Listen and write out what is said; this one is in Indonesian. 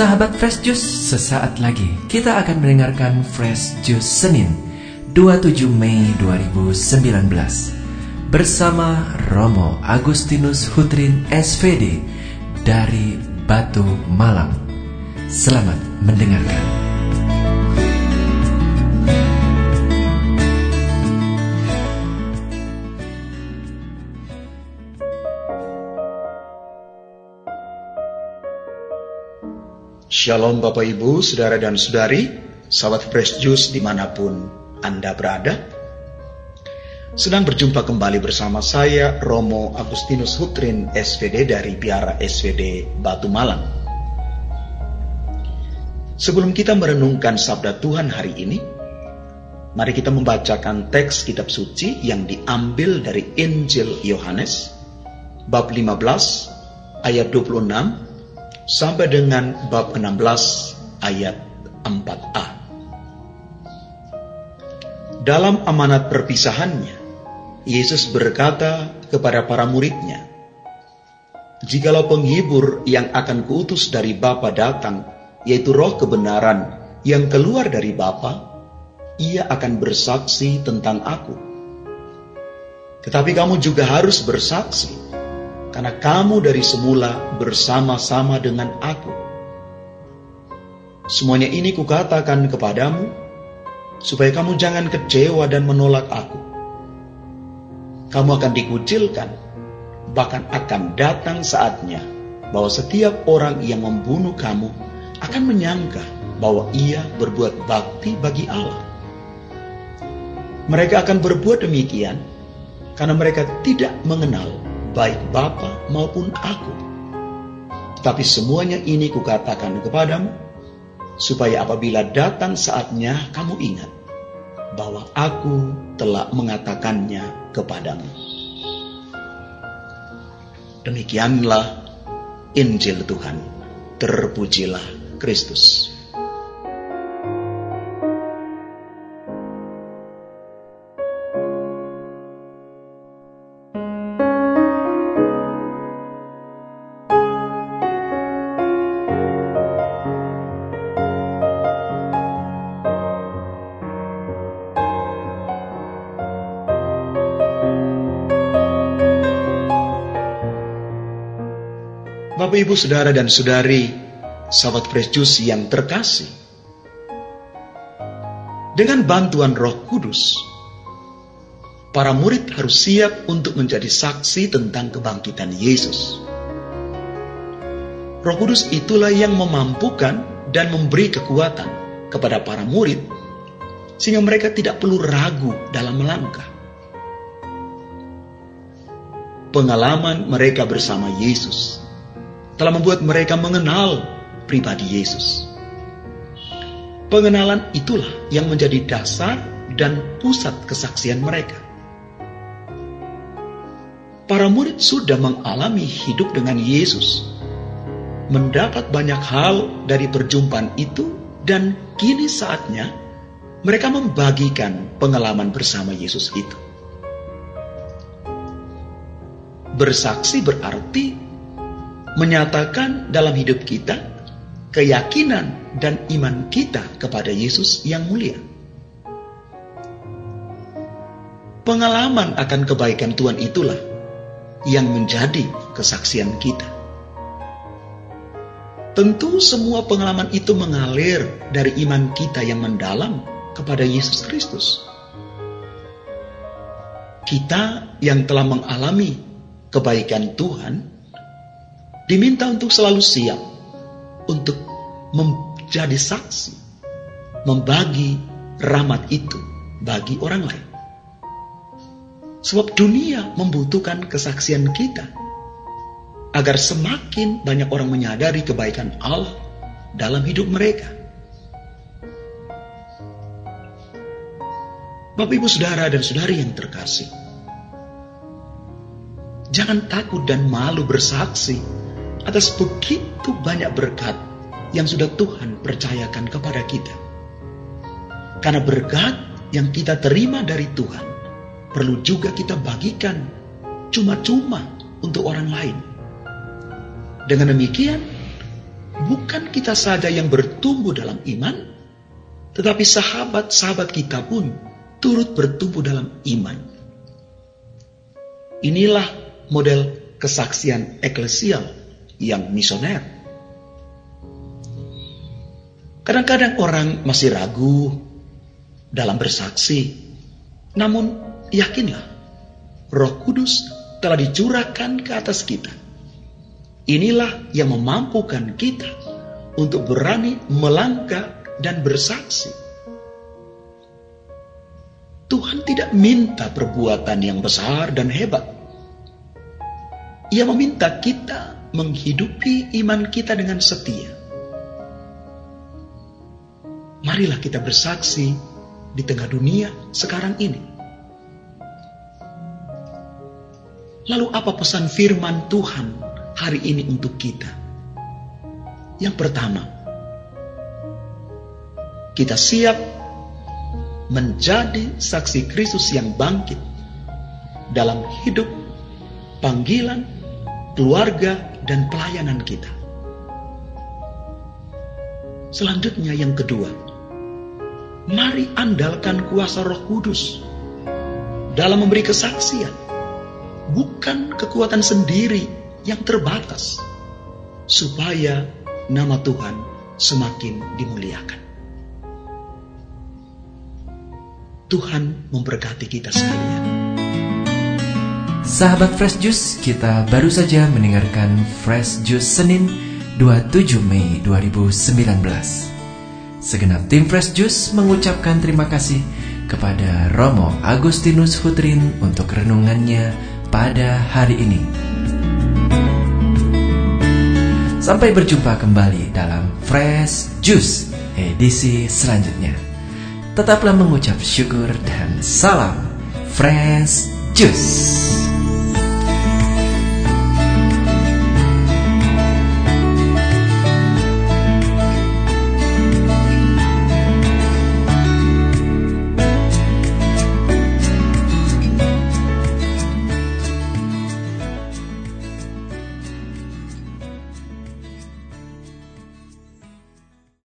Sahabat Fresh Juice, sesaat lagi kita akan mendengarkan Fresh Juice Senin 27 Mei 2019 bersama Romo Agustinus Hutrin SVD dari Batu Malang. Selamat mendengarkan. Shalom Bapak Ibu, Saudara dan Saudari, sahabat Fresh Juice di mana pun Anda berada. Sedang berjumpa kembali bersama saya, Romo Agustinus Hutrin, SVD dari Biara SVD Batu Malang. Sebelum kita merenungkan sabda Tuhan hari ini, mari kita membacakan teks kitab suci yang diambil dari Injil Yohanes, bab 15, ayat 26 sampai dengan bab 16 ayat 4a. Dalam amanat perpisahannya, Yesus berkata kepada para muridnya, Jikalau penghibur yang akan kuutus dari Bapa datang, yaitu roh kebenaran yang keluar dari Bapa, ia akan bersaksi tentang aku. Tetapi kamu juga harus bersaksi, karena kamu dari semula bersama-sama dengan aku. Semuanya ini kukatakan kepadamu, supaya kamu jangan kecewa dan menolak aku. Kamu akan dikucilkan, bahkan akan datang saatnya bahwa setiap orang yang membunuh kamu akan menyangka bahwa ia berbuat bakti bagi Allah. Mereka akan berbuat demikian karena mereka tidak mengenal baik Bapa maupun aku. Tapi semuanya ini kukatakan kepadamu, supaya apabila datang saatnya kamu ingat bahwa aku telah mengatakannya kepadamu. Demikianlah Injil Tuhan. Terpujilah Kristus. Bapak Ibu Saudara dan Saudari, sahabat Fresh Juice yang terkasih. Dengan bantuan Roh Kudus, para murid harus siap untuk menjadi saksi tentang kebangkitan Yesus. Roh Kudus itulah yang memampukan dan memberi kekuatan kepada para murid sehingga mereka tidak perlu ragu dalam melangkah. Pengalaman mereka bersama Yesus telah membuat mereka mengenal pribadi Yesus. Pengenalan itulah yang menjadi dasar dan pusat kesaksian mereka. Para murid sudah mengalami hidup dengan Yesus, mendapat banyak hal dari perjumpaan itu, dan kini saatnya mereka membagikan pengalaman bersama Yesus itu. Bersaksi berarti menyatakan dalam hidup kita keyakinan dan iman kita kepada Yesus yang mulia. Pengalaman akan kebaikan Tuhan itulah yang menjadi kesaksian kita. Tentu semua pengalaman itu mengalir dari iman kita yang mendalam kepada Yesus Kristus. Kita yang telah mengalami kebaikan Tuhan diminta untuk selalu siap untuk menjadi saksi, membagi rahmat itu bagi orang lain. Sebab dunia membutuhkan kesaksian kita agar semakin banyak orang menyadari kebaikan Allah dalam hidup mereka. Bapak, ibu, saudara, dan saudari yang terkasih, jangan takut dan malu bersaksi atas begitu banyak berkat yang sudah Tuhan percayakan kepada kita. Karena berkat yang kita terima dari Tuhan perlu juga kita bagikan cuma-cuma untuk orang lain. Dengan demikian, bukan kita saja yang bertumbuh dalam iman, tetapi sahabat-sahabat kita pun turut bertumbuh dalam iman. Inilah model kesaksian eklesial yang misioner. Kadang-kadang orang masih ragu dalam bersaksi, namun yakinlah, Roh Kudus telah dicurahkan ke atas kita. Inilah yang memampukan kita untuk berani melangkah dan bersaksi. Tuhan tidak minta perbuatan yang besar dan hebat. Ia meminta kita menghidupi iman kita dengan setia. Marilah kita bersaksi di tengah dunia sekarang ini. Lalu apa pesan firman Tuhan hari ini untuk kita? Yang pertama, kita siap menjadi saksi Kristus yang bangkit dalam hidup, panggilan, keluarga, dan pelayanan kita. Selanjutnya yang kedua, mari andalkan kuasa roh kudus dalam memberi kesaksian. Bukan kekuatan sendiri yang terbatas. Supaya nama Tuhan semakin dimuliakan. Tuhan memberkati kita sekalian. Sahabat Fresh Juice, kita baru saja mendengarkan Fresh Juice Senin 27 Mei 2019. Segenap tim Fresh Juice mengucapkan terima kasih kepada Romo Agustinus Hutrin untuk renungannya pada hari ini. Sampai berjumpa kembali dalam Fresh Juice edisi selanjutnya. Tetaplah mengucap syukur dan salam Fresh Juice.